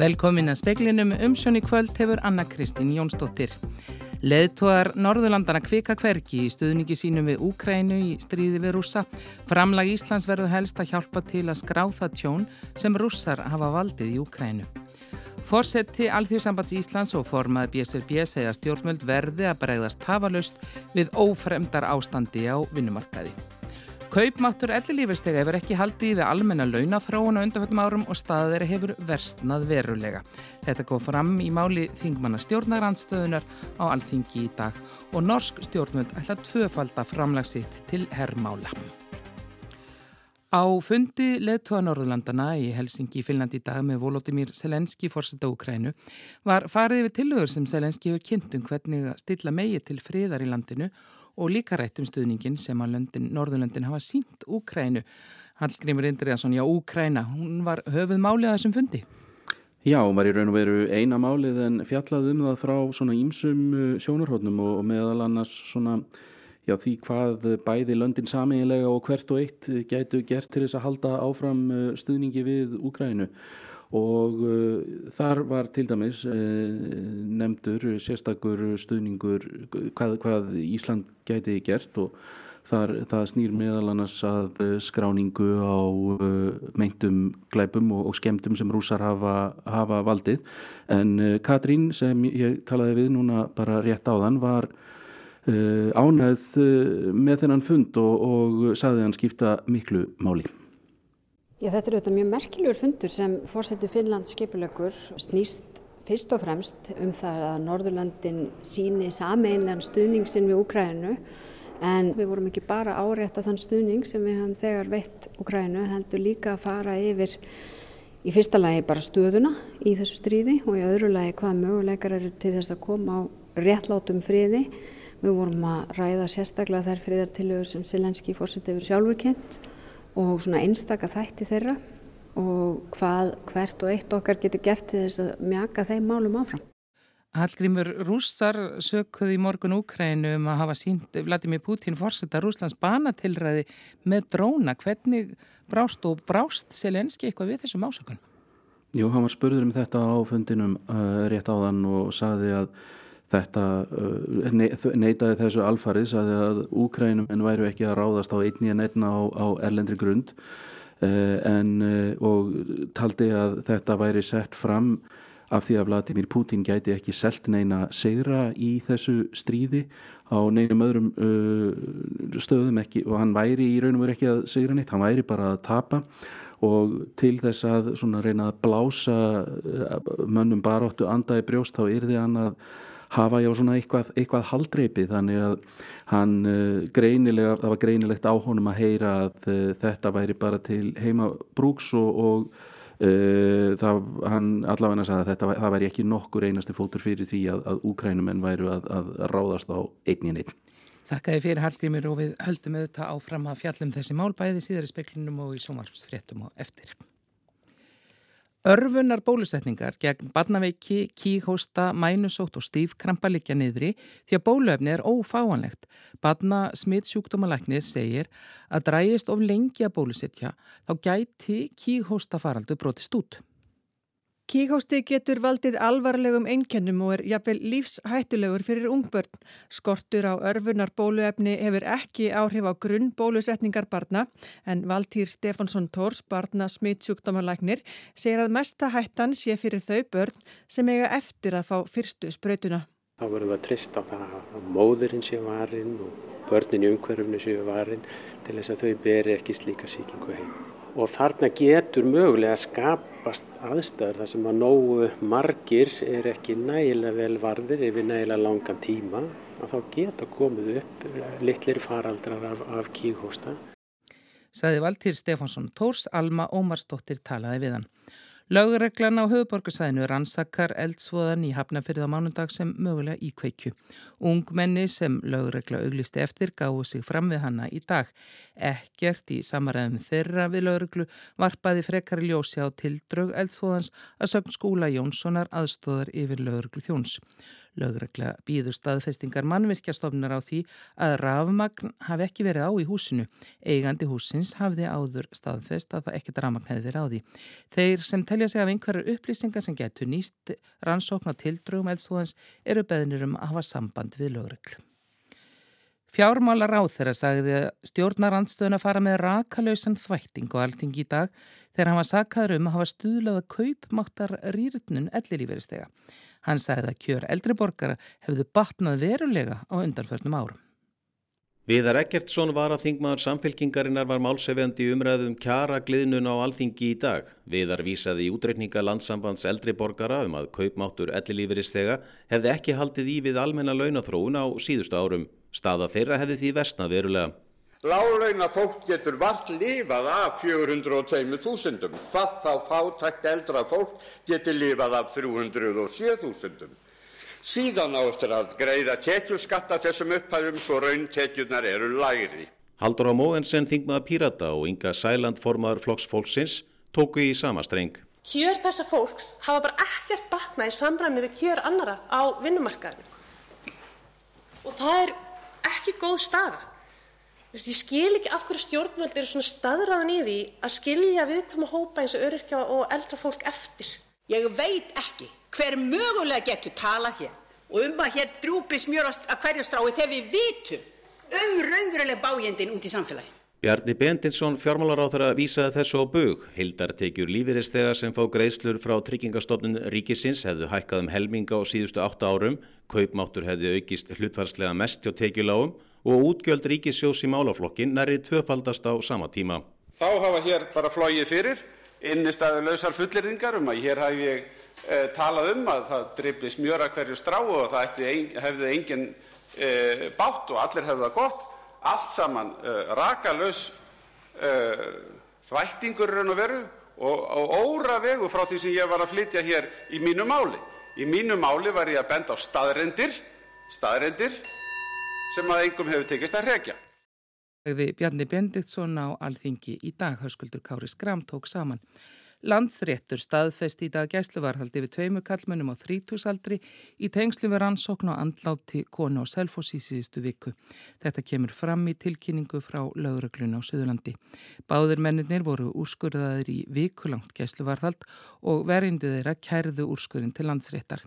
Velkomin að speklinum umsjón í kvöld hefur Anna Kristín Jónsdóttir. Leðtóðar Norðurlandana kvika hverki í stuðningi sínum við Úkrænu í stríði við rússa. Framlag Íslands verður helst að hjálpa til að skrá það tjón sem rússar hafa valdið í Úkrænu. Fórseti Alþjóðsambands Íslands og formaði BSRB segja stjórnmöld verði að bregðast hafalust við ófremdar ástandi á vinnumarkaði. Kaupmáttur ellilífistega hefur ekki haldið við almenna launathróun á undanfjöldum árum og staðið þeirra hefur versnað verulega. Þetta góð fram í máli þingmanna stjórnarandstöðunar á alþingi í dag og norsk stjórnmöld ætla tvöfalda framlagsitt til herrmála. Á fundi leðtóa Norðurlandana í Helsingi í Finnlandi í dag með Volodymyr Selenski fórsetta Úkrænu var farið við tilögur sem Selenski hefur kynnt um hvernig að stilla megi til friðar í landinu og líka rætt um stuðningin sem að löndin, Norðurlöndin hafa sínt Úkrænu. Hallgrimur Indriðarsson, já Úkræna, hún var höfuð málið að þessum fundi? Já, hún var í raun og veru eina málið en fjallað um það frá svona ímsum uh, sjónarhóttnum og meðal annars svona já, því hvað bæði löndin saminlega og hvert og eitt gætu gert til þess að halda áfram uh, stuðningi við Úkrænu og uh, þar var til dæmis uh, nefndur sérstakur stuðningur hvað, hvað Ísland gæti gert og þar, það snýr meðal annars að skráningu á uh, meintum glæpum og, og skemdum sem rúsar hafa, hafa valdið en uh, Katrín sem ég talaði við núna bara rétt á þann var uh, uh, með þennan fund og, og saði hann skipta miklu máli. Já, þetta er auðvitað mjög merkilegur fundur sem fórsetur Finnland skipulökur snýst fyrst og fremst um það að Norðurlandin síni sameinlegan stuðning sinn við Úkrænu en við vorum ekki bara árétt að þann stuðning sem við hafum þegar veitt Úkrænu heldur líka að fara yfir í fyrsta lagi bara stöðuna í þessu stríði og í öðru lagi hvaða möguleikar eru til þess að koma á réttlátum friði. Við vorum að ræða sérstaklega þær friðartilögur sem Selenski fórset hefur sjálfur kent og svona einstaka þætti þeirra og hvað hvert og eitt okkar getur gert til þess að mjaka þeim málum áfram. Hallgrímur Rússar sökuði í morgun Úkrænu um að hafa sínt Vladimir Putin fórsetta Rúslands banatilræði með dróna. Hvernig brást og brást Selenski eitthvað við þessum ásökun? Jú, hann var spurður um þetta á fundinum uh, rétt áðan og saði að Þetta uh, neytaði þessu alfarið að Úkrænum en væru ekki að ráðast á einni en einna á, á erlendri grund uh, en, uh, og taldi að þetta væri sett fram af því að Vladimir Putin gæti ekki selt neina segra í þessu stríði á neinum öðrum stöðum ekki og hann væri í raun og veru ekki að segra neitt, hann væri bara að tapa. Og til þess að reyna að blása mönnum baróttu anda í brjóst þá yrði hann að hafa já svona eitthvað, eitthvað haldreipi þannig að hann uh, greinilega, það var greinilegt á honum að heyra að uh, þetta væri bara til heima brúks og, og uh, það, hann allavega sagði að þetta, það væri ekki nokkur einasti fótur fyrir því að, að úkrænumenn væru að, að ráðast á einnin einn. Þakkaði fyrir Hallgrímur og við höldum auðvitað áfram að fjallum þessi mál bæði síðar í speklinum og í sómarpsfréttum og eftir. Örfunar bólusetningar gegn barnaveiki, kíhósta, mænusótt og stífkrampa liggja niðri því að bóluefni er ófáanlegt. Barna smittsjúkdómalæknir segir að drægist of lengi að bólusetja þá gæti kíhósta faraldu brotist út. Kíghósti getur valdið alvarlegum einkennum og er jafnvel lífshættulegur fyrir ungbörn. Skortur á örfunar bóluefni hefur ekki áhrif á grunn bólusetningar barna en Valtýr Stefánsson Tórs, barna smittsjúkdómalæknir, segir að mesta hættan sé fyrir þau börn sem eiga eftir að fá fyrstu sprautuna. Þá verðum við að trista á það að móðurinn sé varin og börnin í umhverfunu sé varin til þess að þau beri ekki slíka síkingu heim og þarna getur mögulega skapast aðstæður þar sem að nógu margir er ekki nægilega vel varðir yfir nægilega langan tíma að þá geta komið upp litlir faraldrar af, af kíghósta. Saði Valtýr Stefánsson Tórs, Alma Ómarsdóttir talaði við hann. Lögreglan á höfuborgarsvæðinu rannsakar eldsvoðan í hafnafyrð á mánundag sem mögulega íkveikju. Ungmenni sem lögregla auglisti eftir gáðu sig fram við hanna í dag. Ekkert í samaræðum þeirra við lögreglu varpaði frekar ljósi á tildrög eldsvoðans að sögn skúla Jónssonar aðstóðar yfir lögreglu þjóns. Lögregla býður staðfestingar mannvirkjastofnar á því að rafmagn hafi ekki verið á í húsinu. Eigandi húsins hafði áður staðfest að það ekkert rafmagn hefði verið á því. Þeir sem telja sig af einhverju upplýsingar sem getur nýst rannsókn á tildrögum eldstóðans eru beðnir um að hafa samband við lögreglu. Fjármálar á þeirra sagði stjórnarandstöðun að fara með rakalausan þvætting og allting í dag þegar hann var sakkaður um að hafa stuðlaða kaupmáttar rýrutnun ellilíferistega. Hann sagði að kjör eldri borgara hefðu batnað verulega á undanförnum árum. Viðar Eggertsson var að þingmaður samfélkingarinnar var málsefjandi umræðum kjara gliðnun á alþingi í dag. Viðar vísaði í útreikninga landsambands eldri borgara um að kaupmáttur ellilíferistega hefði ekki haldið í við almenna launathróun á síðustu árum. Staða þeirra hefði því vestnað verulega. Lálauna fólk getur vart lifað af 402.000, hvað þá fátækt eldra fólk getur lifað af 307.000. Síðan á eftir að greiða tekjuskatta þessum upphæðum svo rauntekjunar eru læri. Haldur á Móensen þingmaða Pírata og Inga Sæland formar flokksfólksins tóku í sama streng. Kjör þessa fólks hafa bara ekkert batna í samræmi við kjör annara á vinnumarkaðinu. Og það er ekki góð staða. Ég skil ekki af hverju stjórnvöld eru svona staðræðan í því að skilja viðkvæma hópa eins og öryrkja og eldra fólk eftir. Ég veit ekki hver mögulega getur talað hér og um að hér drúpi smjörast að hverju strái þegar við vitum um raunveruleg bájendin út í samfélagi. Bjarni Bendinsson fjármálaráþara vísaði þessu á bug. Hildartekjur lífeyrisþega sem fá greiðslur frá tryggingastofnun ríkisins hefðu hækkað um helminga á síðustu átta árum, kaupmáttur hefði aukist hlutvarslega mest hjá tekjuláum og útgjöld ríkissjós í málaflokkin næri tvöfaldast á sama tíma. Þá hafa hér bara flóið fyrir innistæðu lausar fullirðingar um að hér hef ég e, talað um að það drifli smjöra hverju strá og það ein, hefði engin e, bátt og allir hefði það gott. Allt saman e, rakalaus e, þvættingur raun og veru og, og óra vegu frá því sem ég var að flytja hér í mínu máli. Í mínu máli var ég að benda á staðrendir, staðrendir sem að engum hefur tekist að hrekja. Bjarni Bendiktsson á Alþingi í dag, höskuldur Kári Skram tók saman. Landsréttur staðfest í dag gæsluvarhaldi við tveimu kallmönnum á þrítúsaldri í tengslu við rannsókn og andláti konu á Selfos í síðustu viku. Þetta kemur fram í tilkynningu frá lauruglun á Suðurlandi. Báðir mennir voru úrskurðaðir í vikulangt gæsluvarhald og verindu þeirra kærðu úrskurðin til landsréttar.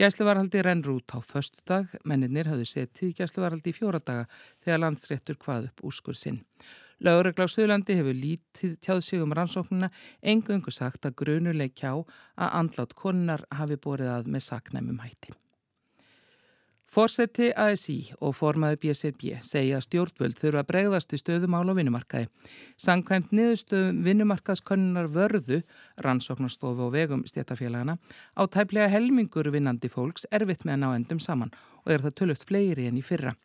Gæsluvarhaldi rennur út á förstu dag, mennir hafðu setið gæsluvarhaldi í fjóra daga þegar landsréttur hvað upp úrskurð sinn. Lauregla á Suðlandi hefur lítið tjáð sig um rannsóknuna, engungu sagt að grunuleg kjá að andlátt konunar hafi borið að með saknæmum hætti. Fórseti ASI og formaði BSRB segja að stjórnvöld þurfa að bregðast við stöðumál á vinnumarkaði. Sankvæmt niðurstöðum vinnumarkaðskonnunar vörðu, rannsóknarstofu og vegum stjættarfélagana, á tæplega helmingur vinnandi fólks erfitt með að ná endum saman og er það tölvögt fleiri enn í fyrra.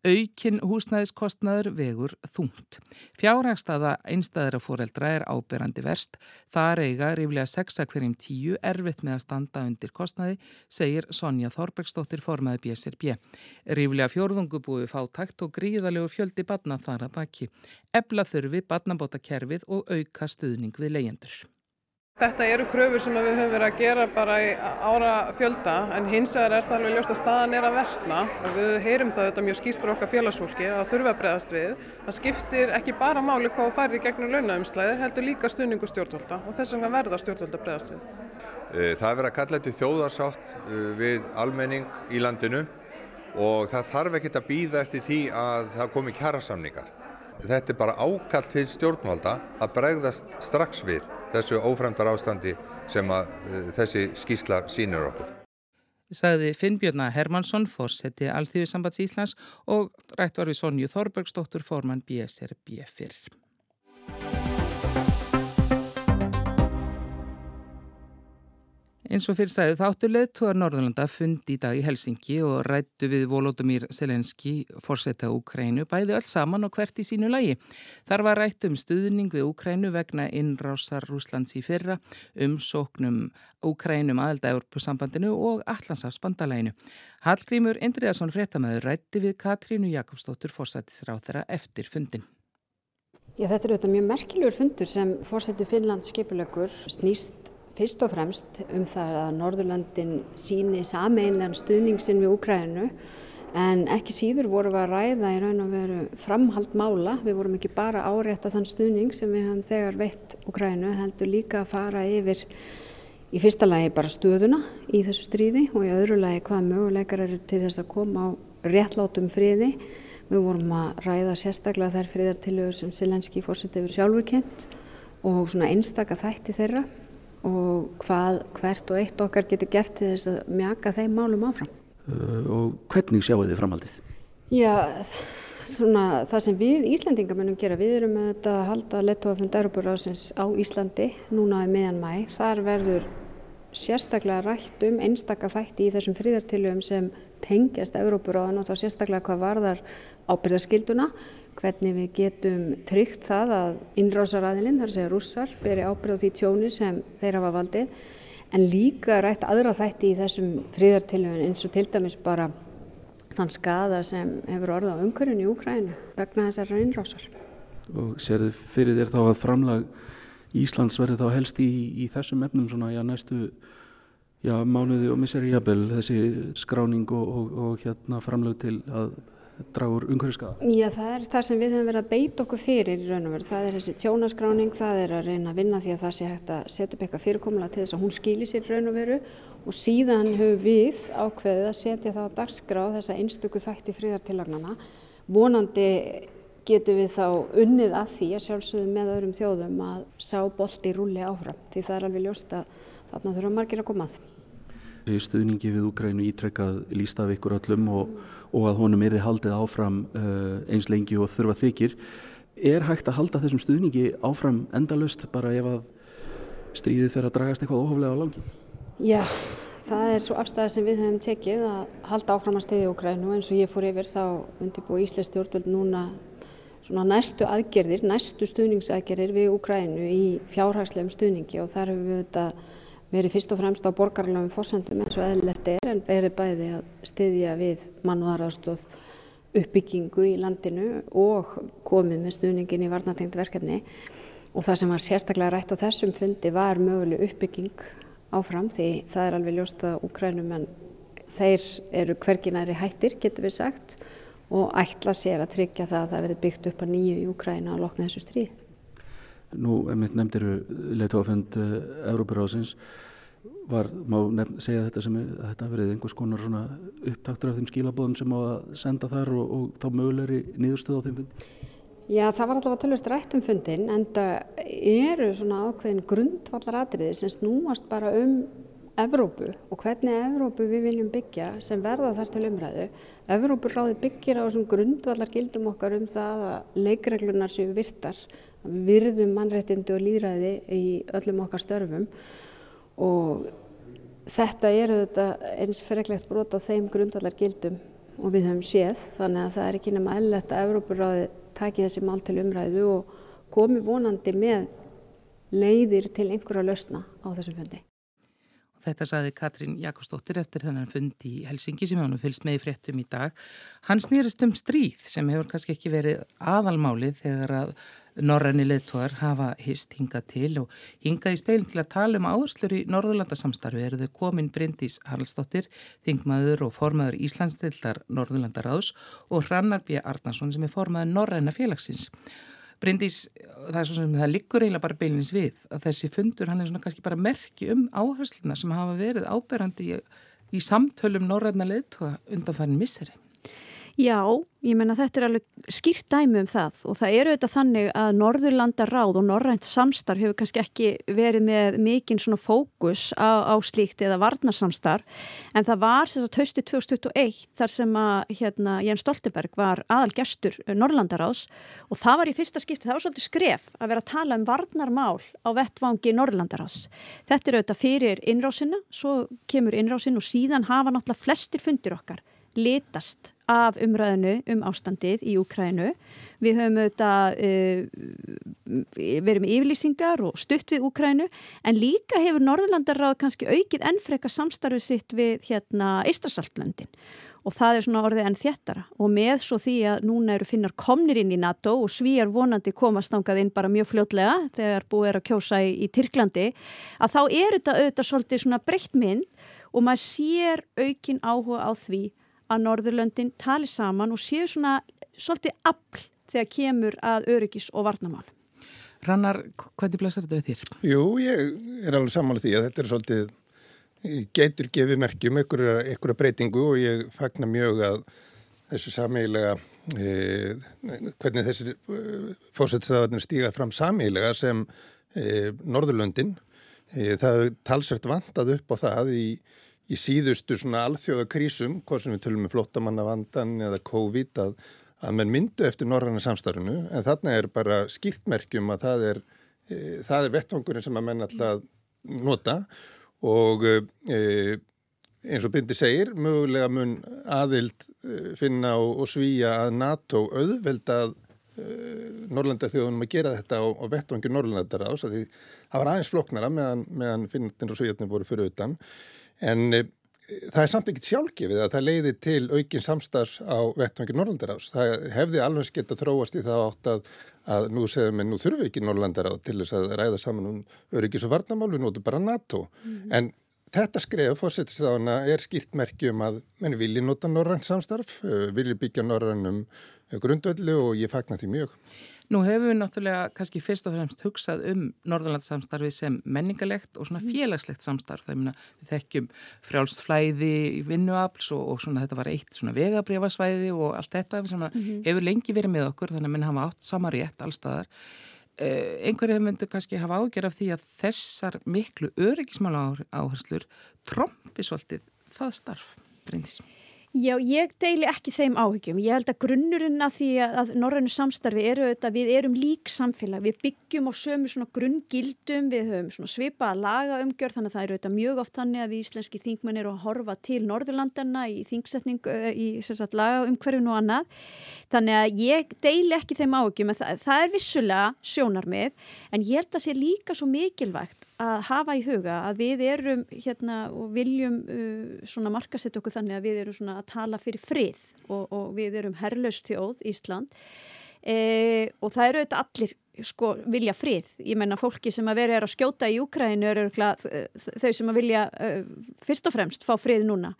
Aukin húsnæðiskostnaður vegur þungt. Fjárhagstaða einstæðra fóreldra er áberandi verst. Það reyga ríflega 6 hverjum 10 erfitt með að standa undir kostnaði, segir Sonja Þorbergsdóttir formaði BSRB. Ríflega fjórðungu búið fátækt og gríðalegu fjöldi badna þar að baki. Ebla þurfi badnabóta kerfið og auka stuðning við leyendur. Þetta eru kröfur sem við höfum verið að gera bara í ára fjölda en hins vegar er það alveg ljóst að staðan er að vestna og við heyrum það þetta mjög skýrt frá okkar félagsfólki að þurfa að bregðast við. Það skiptir ekki bara máli hvað færði gegnum launaumslæði, heldur líka stuðningu stjórnvalda og þess vegna verða stjórnvalda bregðast við. Eh, það er verið að kalla þetta þjóðarsátt eh, við almenning í landinu og það þarf ekkert að býða eftir því að það komi kjærasamningar. Þetta er bara ákallt til stjórnvalda að bregðast strax við þessu ófremdar ástandi sem að uh, þessi skísla sínir okkur. Saði Finnbjörna Hermansson, fórseti Alþjóðsambands Íslands og rætt var við Sonju Þorbergsdóttur, formann BSRB fyrr. Eins og fyrir sæðu þáttu leðtúar Norðurlanda fundi í dag í Helsingi og rættu við Volodymyr Selenski, fórsetta Úkrænu, bæði öll saman og hvert í sínu lægi. Þar var rætt um stuðning við Úkrænu vegna innrásar Rúslands í fyrra, um sóknum Úkrænum aðelda Európusambandinu og Allandsafsbandalæginu. Hallgrímur Indriðarsson fréttamaður rætti við Katrínu Jakobsdóttur fórsættisráð þeirra eftir fundin. Já, þetta er auðvitað mjög merkilegur fundur sem fórsætti Finnlands skipulökur snýst fyrst og fremst um það að Norðurlandin síni sameinlegan stuðning sinn við Úkrænu en ekki síður vorum við að ræða í raun og veru framhald mála. Við vorum ekki bara árétta þann stuðning sem við höfum þegar veitt Úkrænu, heldur líka að fara yfir í fyrsta lagi bara stöðuna í þessu stríði og í öðru lagi hvaða möguleikar eru til þess að koma á réttlátum friði. Við vorum að ræða sérstaklega þær friðartilögur sem Selenski fórsett hefur sjálfur kent og svona einstaka þætti þeirra og hvað hvert og eitt okkar getur gert til þess að mjaka þeim málum áfram. Uh, og hvernig sjáu þið framhaldið? Já, svona það sem við Íslandingar munum gera, við erum að halda lettofund Európa-ráðsins á Íslandi núna í meðan mæ, þar verður sérstaklega rætt um einstakka þætti í þessum fríðartilögum sem tengjast Európa-ráðan og þá sérstaklega hvað varðar ábyrðaskilduna, hvernig við getum tryggt það að innrásaræðilinn, þar segja rússar, beri ábyrð á því tjóni sem þeir hafa valdið en líka rætt aðra þætti í þessum fríðartilöfun eins og til dæmis bara þann skada sem hefur orðið á umhverjun í Úkrænu vegna þessar innrásar. Og serðu fyrir þér þá að framlag Íslands verður þá helst í, í þessum efnum svona já, næstu já, mánuði og misseri jafnvel þessi skráning og, og, og hérna framlag til að dragur umhverfiskaða? Já, það er það sem við höfum verið að beita okkur fyrir í raun og veru. Það er þessi tjónaskráning, það er að reyna að vinna því að það sé hægt að setja upp eitthvað fyrirkomulega til þess að hún skýli sér raun og veru og síðan höfum við ákveðið að setja það á dagskráð þessa einstöku þætti fríðartilagnana. Vonandi getum við þá unnið að því að sjálfsögum með öðrum þjóðum að sá bolti rúli áfram því það er alveg ljóst að þarna þurfa margir að koma að stuðningi við Úgrænu ítrekkað lísta af ykkur öllum og, og að honum er þið haldið áfram uh, eins lengi og þurfa þykir. Er hægt að halda þessum stuðningi áfram endalust bara ef að stríðið fer að dragast eitthvað óhaflega á langi? Já, það er svo afstæðið sem við höfum tekið að halda áfram að stiðja Úgrænu eins og ég fór yfir þá undirbúið Íslands stjórnvöld núna svona næstu aðgerðir, næstu stuðningsaðgerðir við Úgrænu í fjárhagslegum stuðningi og þar höfum við þetta verið fyrst og fremst á borgarlegum fórsendum eins og eðlilegt er en verið bæði að styðja við mannúðarástóð uppbyggingu í landinu og komið með stuðningin í varnatengt verkefni og það sem var sérstaklega rætt á þessum fundi var möguleg uppbygging áfram því það er alveg ljóst að Ukrænum en þeir eru hverginæri hættir getur við sagt og ætla sér að tryggja það að það verði byggt upp að nýju í Ukræna að lokna þessu stríð. Nú, emitt nefndir leitofend uh, eh, var, má nefn, segja þetta sem að þetta verið einhvers konar svona upptaktur af þeim skilabóðum sem á að senda þar og, og þá mögulegri niðurstöð á þeim fundi? Já, það var alltaf að tölvist rætt um fundin en það eru svona ákveðin grundvallar atriði sem snúast bara um Evrópu og hvernig Evrópu við viljum byggja sem verða þar til umræðu. Evrópu ráði byggir á þessum grundvallar gildum okkar um það að leikreglunar séu virtar við virðum mannréttindi og líðræði í öllum okkar störfum og þetta er þetta eins freklegt brot á þeim grundvallar gildum og við höfum séð þannig að það er ekki nema ellett að Evrópuráði taki þessi mál til umræðu og komi vonandi með leiðir til einhverja lausna á þessum fundi. Þetta saði Katrín Jakobsdóttir eftir þennan fund í Helsingi sem hann fylgst með í fréttum í dag. Hann snýrist um stríð sem hefur kannski ekki verið aðalmálið þegar að norræni leðtóðar hafa hist hingað til og hingað í speilin til að tala um áherslur í Norðurlandasamstarfi eru þau komin Bryndís Haraldsdóttir, þingmaður og formaður Íslandsdildar Norðurlandaráðs og Hrannar B. Arnarsson sem er formaður Norræna félagsins. Bryndís, það er svo sem það liggur eiginlega bara beilins við að þessi fundur hann er svona kannski bara merki um áhersluna sem hafa verið áberandi í, í samtölum norræna leðtóða undanfærin misseri. Já, ég menna þetta er alveg skýrt dæmi um það og það eru auðvitað þannig að Norðurlanda ráð og Norrænt samstarf hefur kannski ekki verið með mikinn svona fókus á, á slíkt eða varnarsamstarf en það var þess að höstu 2021 þar sem að hérna, Jens Stoltenberg var aðal gestur Norðurlanda ráðs og það var í fyrsta skipti, það var svolítið skref að vera að tala um varnarmál á vettvangi Norðurlanda ráðs. Þetta er auðvitað fyrir innrásina, svo kemur innrásin og síðan hafa náttúrulega flestir fundir okkar litast af umræðinu um ástandið í Úkrænu. Við höfum auðvitað uh, verið með yfirlýsingar og stutt við Úkrænu en líka hefur Norðurlandarráð kannski aukið ennfreka samstarfið sitt við hérna Ístrasaltlöndin og það er svona orðið enn þéttara og með svo því að núna eru finnar komnir inn í NATO og svíjar vonandi komast ángað inn bara mjög fljótlega þegar búið er að kjósa í, í Tyrklandi að þá er þetta auðvitað svolítið svona breytt mynd og maður sér aukin áhuga á því að Norðurlöndin tali saman og séu svona svolítið afl þegar kemur að öryggis og varnamál. Rannar, hvernig blæsar þetta við þér? Jú, ég er alveg samanlega því að þetta er svolítið getur gefið merkjum einhverja breytingu og ég fagnar mjög að þessu sameigilega e, hvernig þessi e, fósætsaðarnir stíga fram sameigilega sem e, Norðurlöndin e, það talsvært vantað upp á það í, í síðustu svona alþjóða krísum, hvað sem við tölum með um flottamannavandan eða COVID að, að menn myndu eftir norræna samstarfinu en þarna er bara skýrtmerkjum að það er, e, það er vettvangurinn sem að menn alltaf nota. Og e, eins og Bindi segir, mögulega mun aðild e, finna og, og svíja að NATO auðveldað e, Norrlandarþjóðunum að gera þetta á, vettvangi Norrlandar ás því það var aðeins floknara meðan, meðan finnir og svíjarnir voru fyrir utan en e, það er samt ekkit sjálfgefið að það leiði til aukin samstarfs á vettvangi Norrlandar ás það hefði alveg gett að þróast í það átt að að nú segðum við, nú þurfum við ekki Norrlandar á til þess að ræða saman um öryggis og varnamál, við nótum bara NATO. Mm. En þetta skref fórsettistáðana er skýrt merkjum að menn vilji nota Norrlands samstarf, eh, vilji byggja Norrlandum grundöldu og ég fagnar því mjög. Nú hefur við náttúrulega kannski fyrst og fremst hugsað um Norðalandssamstarfi sem menningalegt og svona mm. félagslegt samstarf. Það er minna, við þekkjum frjálst flæði í vinnuafls og, og svona þetta var eitt svona vegabrjáfarsvæði og allt þetta sem mm -hmm. hefur lengi verið með okkur þannig að minn hafa átt sama rétt allstaðar. Eh, einhverju myndu kannski hafa ágjör af því að þessar miklu öryggismála áherslur trombi svolítið það starf, reyndism. Já, ég deili ekki þeim áhyggjum. Ég held að grunnurinn að því að norrænu samstarfi eru auðvitað, við erum lík samfélag, við byggjum á sömu svona grunngildum, við höfum svona svipa að laga umgjörð, þannig að það eru auðvitað mjög oft þannig að við íslenski þingmenn eru að horfa til Norðurlandana í þingsetning í sagt, laga umhverjum og annað. Þannig að ég deili ekki þeim áhyggjum, það, það er vissulega sjónarmið, en ég held að sé líka svo mikilvægt að hafa í huga að við erum hérna og viljum uh, svona markasett okkur þannig að við erum svona að tala fyrir frið og, og við erum herrlaust þjóð Ísland e, og það eru auðvitað allir sko vilja frið. Ég menna fólki sem að vera er að skjóta í Úkrænu eru þau sem að vilja uh, fyrst og fremst fá frið núna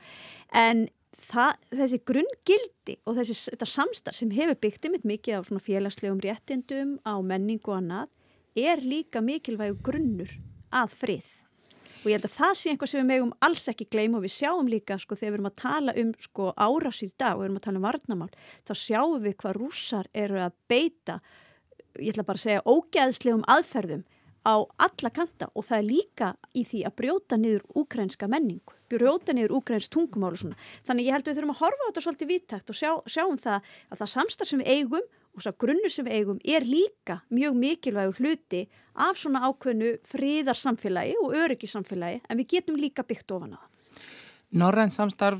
en Það, þessi grunngildi og þessi samstarf sem hefur byggt um mikið á félagslegum réttindum, á menningu og annað, er líka mikilvæg grunnur að frið og ég held að það sé einhvað sem við megum alls ekki gleym og við sjáum líka sko þegar við erum að tala um sko árás í dag og við erum að tala um varnamál þá sjáum við hvað rússar eru að beita ég ætla bara að segja ógæðslegum aðferðum á alla kanta og það er líka í því að brjóta niður úkrænska menningu, brjóta niður úkrænsk tungumál og svona. Þannig ég held að við þurfum að horfa á þetta svolítið vittækt og sjá, sjáum það að það samstarf sem við eigum og svo grunnur sem við eigum er líka mjög mikilvægur hluti af svona ákveðnu fríðarsamfélagi og öryggisamfélagi en við getum líka byggt ofan á það. Norræn samstarf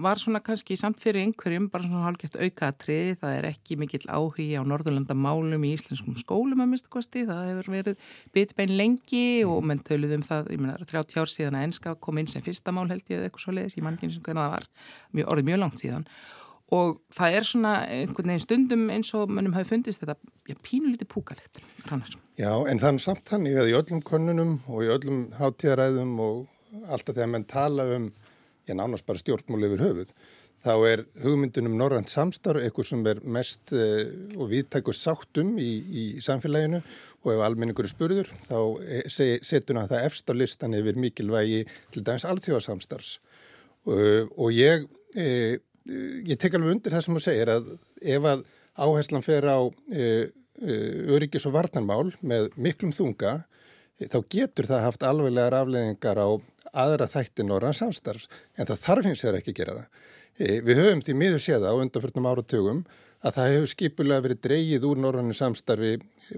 var svona kannski samt fyrir einhverjum bara svona hálfgett aukaðatrið, það er ekki mikill áhugi á norðurlandamálum í íslenskum skólum að mista kosti, það hefur verið bitbein lengi og menn töluðum það, ég menna 30 ár síðan að enska kom inn sem fyrsta mál held ég eða eitthvað svo leiðis, ég mann ekki eins og hvernig það var, mjög, orðið mjög langt síðan og það er svona einhvern veginn stundum eins og mannum hafi fundist þetta pínulítið púkalegt rannar. Já, en þannig samt að í öllum konunum og í öllum hátíðaræðum og alltaf þegar menn tala um, já, nánast bara stjórnmúli yfir höfuð, þá er hugmyndunum Norrand samstarf eitthvað sem er mest uh, og viðtækur sáttum í, í samfélaginu og ef almenningur er spurður, þá eh, setur hann það efst á listan yfir mikilvægi til dæmis alþjóðasamstarfs uh, og ég uh, ég tek alveg undir það sem þú segir að ef að áherslan fer á e, e, öryggis og varnarmál með miklum þunga þá getur það haft alveglegar afleðingar á aðra þættin orðan samstarfs en það þarf hins vegar ekki að gera það. Við höfum því miður séða á undanfjörnum áratugum að það hefur skipulega verið dreyið úr norrannu samstarfi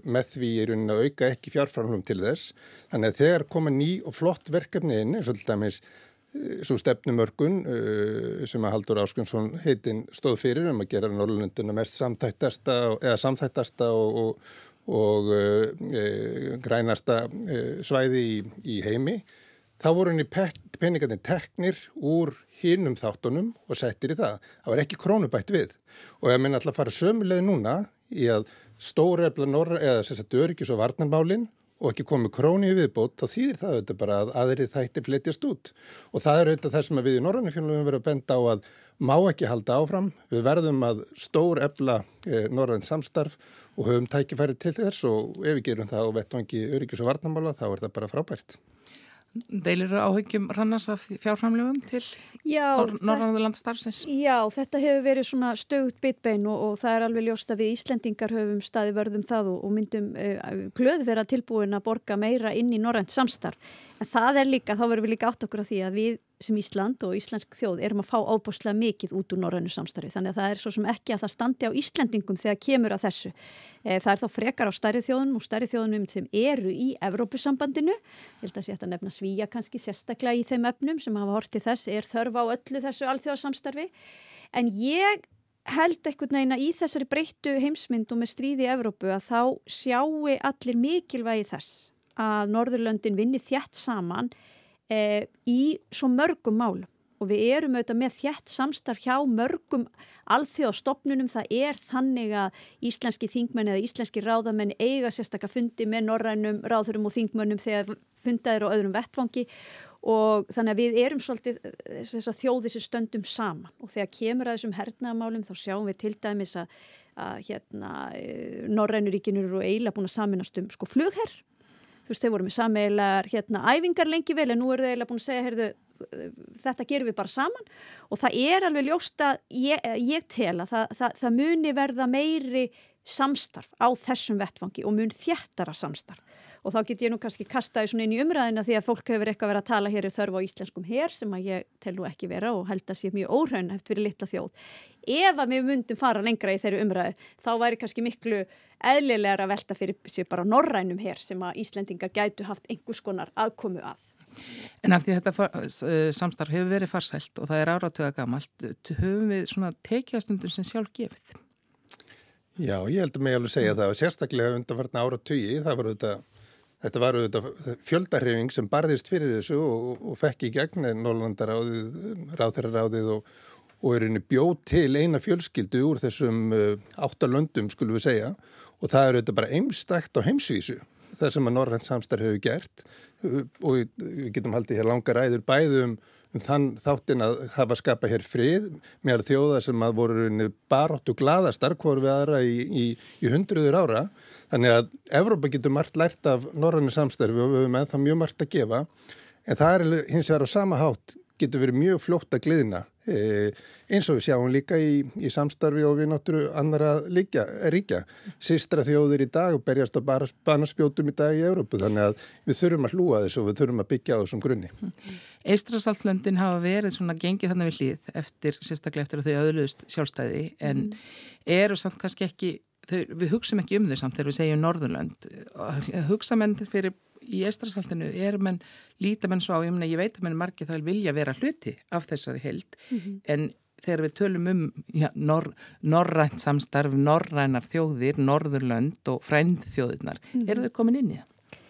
með því í rauninni að auka ekki fjárframlum til þess. Þannig að þegar koma ný og flott verkefni inn, eins og til dæmis svo stefnumörkun uh, sem að Haldur Áskunnsson heitin stóð fyrir um að gera Norrlunduna mest samþættasta samþættasta og, og, og uh, grænasta svæði í, í heimi þá voru henni peningarnir teknir úr hinnum þáttunum og settir í það. Það var ekki krónubætt við og ég minna alltaf að fara sömuleið núna í að stóra eða öryggis og varnarmálinn og ekki komið króni í viðbót, þá þýðir það auðvitað bara að aðrið þættir flytjast út. Og það er auðvitað það sem við í Norrannifjónum verðum að benda á að má ekki halda áfram. Við verðum að stór ebla eh, Norrann samstarf og höfum tækifæri til þess og ef við gerum það á vettvangi öryggis og varnamála þá er það bara frábært. Deilir áhyggjum rannast af fjárframlegum til Norrlandalandstarfsins? Já, þetta hefur verið svona stöðut bitbein og, og það er alveg ljóst að við Íslendingar höfum staði vörðum það og, og myndum uh, glöð vera tilbúin að borga meira inn í Norrænt samstarf. En það er líka, þá verðum við líka átt okkur af því að við sem Ísland og Íslensk þjóð erum að fá ábúrslega mikið út úr norrænu samstarfi. Þannig að það er svo sem ekki að það standi á Íslendingum þegar kemur að þessu. Eh, það er þá frekar á stærri þjóðunum og stærri þjóðunum sem eru í Evrópusambandinu. Ég held að sé að nefna svíja kannski sérstaklega í þeim öfnum sem hafa hortið þess, er þörfa á öllu þessu alþjóðasamstarfi. En ég held ekkert neina í þessari breyttu heimsmynd og með stríði í Evrópu að þá sjáu allir mikilvægi þess að Norðurlöndin vinni þjætt saman e, í svo mörgum málum. Og við erum auðvitað með þjætt samstarf hjá mörgum alþjóðstofnunum. Það er þannig að íslenski þingmenni eða íslenski ráðamenni eiga sérstaklega fundi með norrænum ráðurum og þingmönnum þegar fundaðir á öðrum vettfangi og þannig að við erum svolítið þess að þjóði sér stöndum saman. Og þegar kemur að þessum hernaðamálum þá sjáum við til dæmis að, að hérna, e, norrænuríkinur eru eiginlega búin að saminast um sko flugherr þú veist, þau voru með sameilar hérna æfingar lengi vel en nú eru þau eiginlega búin að segja, heyrðu, þetta gerum við bara saman. Og það er alveg ljóst að ég, ég tel að það, það, það muni verða meiri samstarf á þessum vettfangi og mun þjættara samstarf og þá get ég nú kannski kastaði svona inn í umræðina því að fólk hefur eitthvað verið að tala hér í þörfu á íslenskum hér sem að ég tel nú ekki vera og held að sé mjög óhraun eftir fyrir litla þjóð. Ef að við mundum fara lengra í þeirri umræðu þá væri kannski miklu eðlilegar að velta fyrir sér bara norrænum hér sem að Íslendingar gætu haft einhvers konar aðkomu að. En af því þetta eh, samstarf hefur verið farsælt og það er áratöga gamalt, höfum við svona tekjastundum sem sjálf gefið? Já, ég held að mig alveg segja það og sérstaklega undanfarnar áratögi, það var auðvitað Þetta var auðvitað fjöldarhefing sem barðist fyrir þessu og, og fekk í gegn Norrlandaráðið, Ráþæraráðið og, og er einni bjóð til eina fjölskyldu úr þessum uh, áttalöndum skulum við segja. Og það er auðvitað bara einstakt á heimsvísu það sem að Norrlands samstarf hefur gert. Uh, og við getum haldið hér langa ræður bæðum um þann þáttin að hafa skapað hér frið með þjóða sem að voru baróttu gladastar hvort við aðra í, í, í hundruður ára. Þannig að Evrópa getur margt lært af norrannu samstærfi og við höfum eða það mjög margt að gefa. En það er hins vegar á sama hátt getur verið mjög fljótt að gliðna e, eins og við sjáum líka í, í samstarfi og við náttúru annara líka, ríkja. Sistra þjóðir í dag og berjast á banaspjótum í dag í Európu þannig að við þurfum að hlúa þessu og við þurfum að byggja á þessum grunni. Eistrasaltslöndin hafa verið svona gengið þannig við hlýð eftir, sérstaklega eftir að þau auðluðust sjálfstæði en mm. eru samt kannski ekki þau, við hugsaum ekki um þau samt þegar við segjum Norðurlönd hugsa menn fyrir í Estrasaltinu er menn líta menn svo á, ég, mena, ég veit að menn margir það vilja vera hluti af þessari held mm -hmm. en þegar við tölum um ja, nor, norrænt samstarf, norrænar þjóðir, norðurlönd og frændþjóðirnar, mm -hmm. eru þau komin inn í það?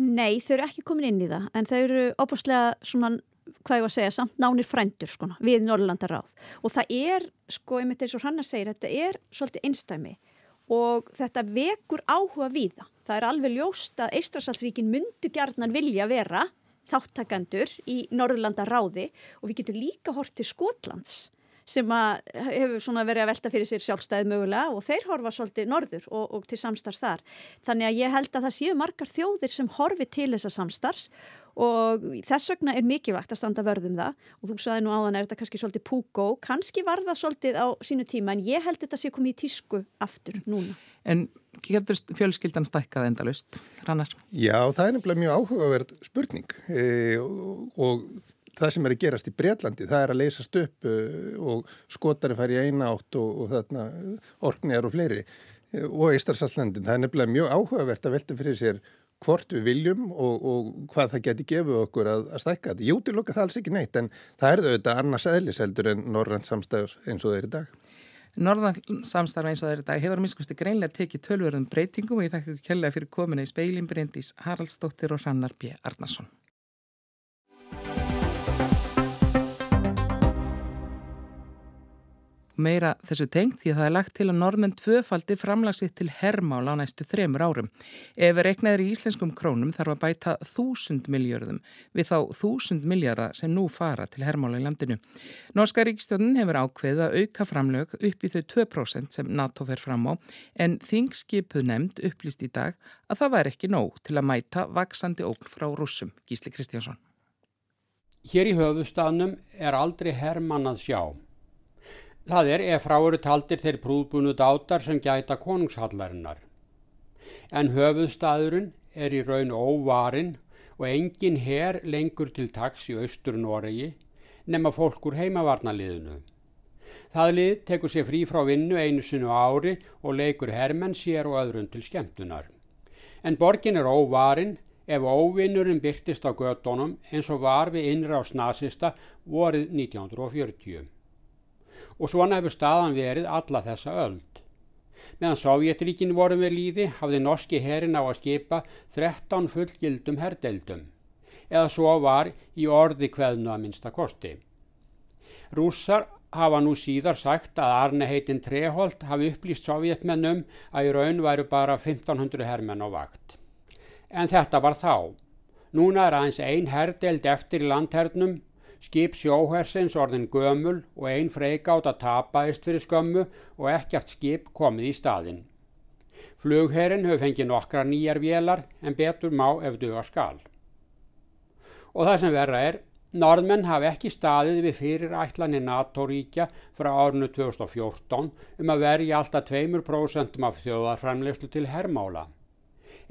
Nei, þau eru ekki komin inn í það en þau eru óbúslega svona hvað ég var að segja, samt nánir frændur sko, við Norrlandaráð og það er, sko, ég myndi eins og hann að segja, þetta er svolítið einstæmi og þetta vekur áhuga við það. Það er alveg ljóst að Eistrasaltsríkin myndu gjarnan vilja vera þáttakandur í Norrlanda ráði og við getum líka hort til Skotlands sem hefur verið að velta fyrir sér sjálfstæðið mögulega og þeir horfa svolítið norður og, og til samstarfs þar. Þannig að ég held að það séu margar þjóðir sem horfi til þessa samstarfs og þess vegna er mikilvægt að standa vörðum það og þú sagði nú áðan er þetta kannski svolítið púkó, kannski var það svolítið á sínu tíma en ég held þetta sé komið í tísku aftur núna. En getur fjölskyldan stækkað endalust, Rannar? Já, það er nefnilega mjög áhugaverð spurning e, og, og það sem er að gerast í Breitlandi, það er að leysast upp e, og skotari fær í eina átt og, og þarna orknir og fleiri e, og Eistarsallandin, það er nefnilega mjög áhugavert að velta fyrir sér hvort við viljum og, og hvað það geti gefið okkur að, að stækka þetta. Jú, til lukka það alls ekki neitt en það er auðvitað annars eðliseldur en Norrland samstæður eins og það er í dag. Norðan samstarf eins og það er dag hefur miskusti greinlega tekið tölverðum breytingum og ég þakka kjærlega fyrir komina í speilin Bryndís Haraldsdóttir og Hrannar B. Arnason. Meira þessu tengt því að það er lagt til að normenn tvöfaldi framlagsitt til hermála á næstu þremur árum. Ef reiknaður í íslenskum krónum þarf að bæta þúsund miljörðum við þá þúsund miljarda sem nú fara til hermála í landinu. Norska ríkstjónin hefur ákveðið að auka framlög upp í þau 2% sem NATO fer fram á en þingskipuð nefnd upplýst í dag að það væri ekki nóg til að mæta vaksandi ógn frá rússum. Gísli Kristjánsson. Hér í höfustafnum er aldrei hermann að sjá. Það er ef frá eru taldir þeir prúðbúnu dátar sem gæta konungshallarinnar. En höfuðstaðurinn er í raun óvarinn og engin her lengur til taks í austur Noregi nema fólkur heimavarnaliðinu. Það lið tekur sér frí frá vinnu einu sinu ári og leikur hermenn sér og öðrun til skemmtunar. En borgin er óvarinn ef óvinnurinn byrtist á gödónum eins og var við innra á snasista vorið 1940 og svona hefur staðan verið alla þessa öld. Meðan Sovjetríkin vorum við líði hafði norski herin á að skipa 13 fullgildum herdeildum, eða svo var í orði kveðnu að minsta kosti. Rússar hafa nú síðar sagt að Arne heitin Treholt hafi upplýst sovjetmennum að í raun væru bara 1500 hermenn á vakt. En þetta var þá. Núna er aðeins ein herdeld eftir í landhernum Skip sjóhersins orðin gömul og einn freikátt að tapaðist fyrir skömmu og ekkert skip komið í staðin. Flugherrin höfð fengið nokkra nýjar vélar en betur má ef duga skal. Og það sem verra er, norðmenn hafi ekki staðið við fyrirætlanir NATO-ríkja frá árinu 2014 um að verja alltaf 2% af þjóðarframlegslu til hermála.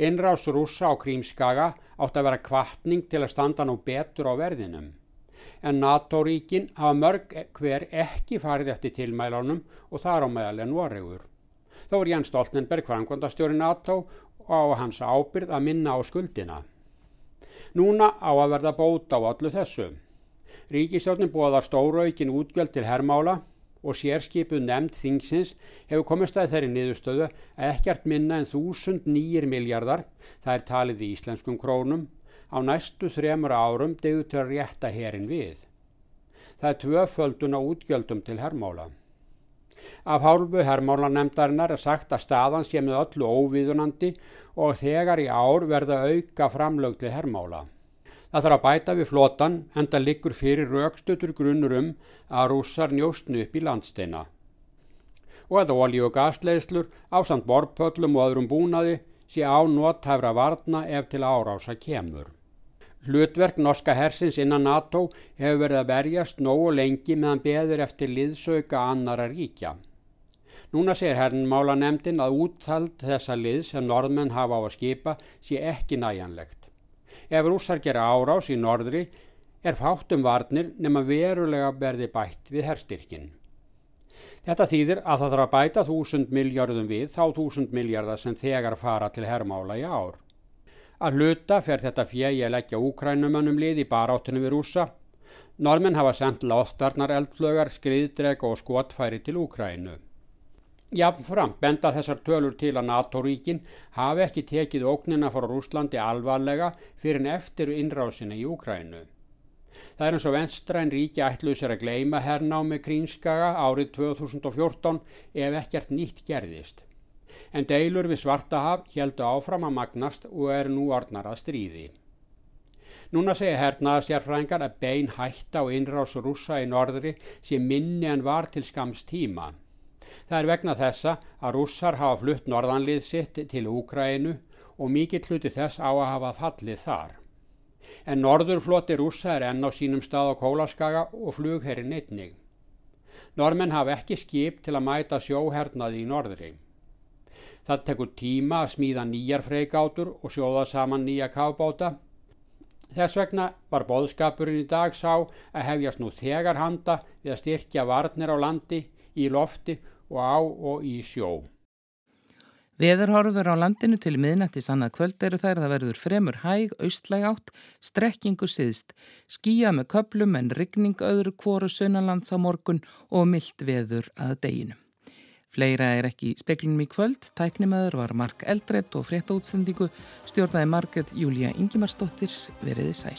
Innrás rúsa á Krímskaga átt að vera kvartning til að standa nú betur á verðinum en NATO-ríkin hafa mörg hver ekki farið eftir tilmælunum og þar á meðal en Noregur. Þá er Jens Stoltenberg framkvæmdastjóri NATO og hans ábyrð að minna á skuldina. Núna á að verða bóta á allu þessu. Ríkistjórnin bóðar stóraukin útgjöld til hermála og sérskipuð nefnd þingsins hefur komist að þeirri niðurstöðu að ekkert minna en þúsund nýjir miljardar, það er talið í íslenskum krónum, á næstu þremur árum degðu til að rétta herin við. Það er tvöföldun á útgjöldum til hermála. Af hálfu hermálanemdarinnar er sagt að staðan sé með öllu óviðunandi og þegar í ár verða auka framlög til hermála. Það þarf að bæta við flotan en það liggur fyrir raukstutur grunnur um að rússar njóstnu upp í landsteina. Og að olí og gasleislur á samt borpöllum og öðrum búnaði sé á nóthæfra varna ef til árása kemur. Hlutverk norska hersins innan NATO hefur verið að verjast nógu lengi meðan beður eftir liðsauka annara ríkja. Núna segir hernmála nefndin að úttald þessa lið sem norðmenn hafa á að skipa sé ekki næjanlegt. Ef rússar gera árás í norðri er fátum varnir nema verulega verði bætt við herstyrkin. Þetta þýðir að það þarf að bæta þúsund miljardum við þá þúsund miljardar sem þegar fara til hermála í ár. Að hluta fer þetta fjegi að leggja úkrænumönnum lið í baráttunum við rúsa. Normenn hafa sendt loftarnar eldflögar, skriðdreg og skotfæri til Úkrænu. Jáfnfram benda þessar tölur til að NATO-ríkin hafi ekki tekið ógnina fór Rúslandi alvarlega fyrir en eftir innrásina í Úkrænu. Það er eins og venstræn ríki ætluð sér að gleima hernámi Krínskaga árið 2014 ef ekkert nýtt gerðist en deilur við Svartahaf heldu áfram að magnast og er nú orðnar að stríði. Núna segja hernaðasjárfrængar að bein hætta og innrás rúsa í norðri sé minni en var til skams tíma. Það er vegna þessa að rússar hafa flutt norðanlið sitt til Úkrænu og mikill hluti þess á að hafa fallið þar. En norðurfloti rússa er enn á sínum stað á Kólaskaga og flugherrin einnig. Normenn hafa ekki skip til að mæta sjóhernaði í norðri. Það tekur tíma að smíða nýjar freikátur og sjóða saman nýja kábáta. Þess vegna var boðskapurinn í dag sá að hefjast nú þegar handa við að styrkja varnir á landi, í lofti og á og í sjó. Veðurhorfur á landinu til miðnætti sannað kvöld eru þær það verður fremur hæg, austlæg átt, strekkingu siðst, skýja með köplum en rigning öðru kvoru sunnalands á morgun og myllt veður að deginu. Fleira er ekki speklinum í kvöld, tæknimaður var Mark Eldredd og frétta útsendingu stjórnaði Marget Júlia Ingimarsdóttir veriði sæl.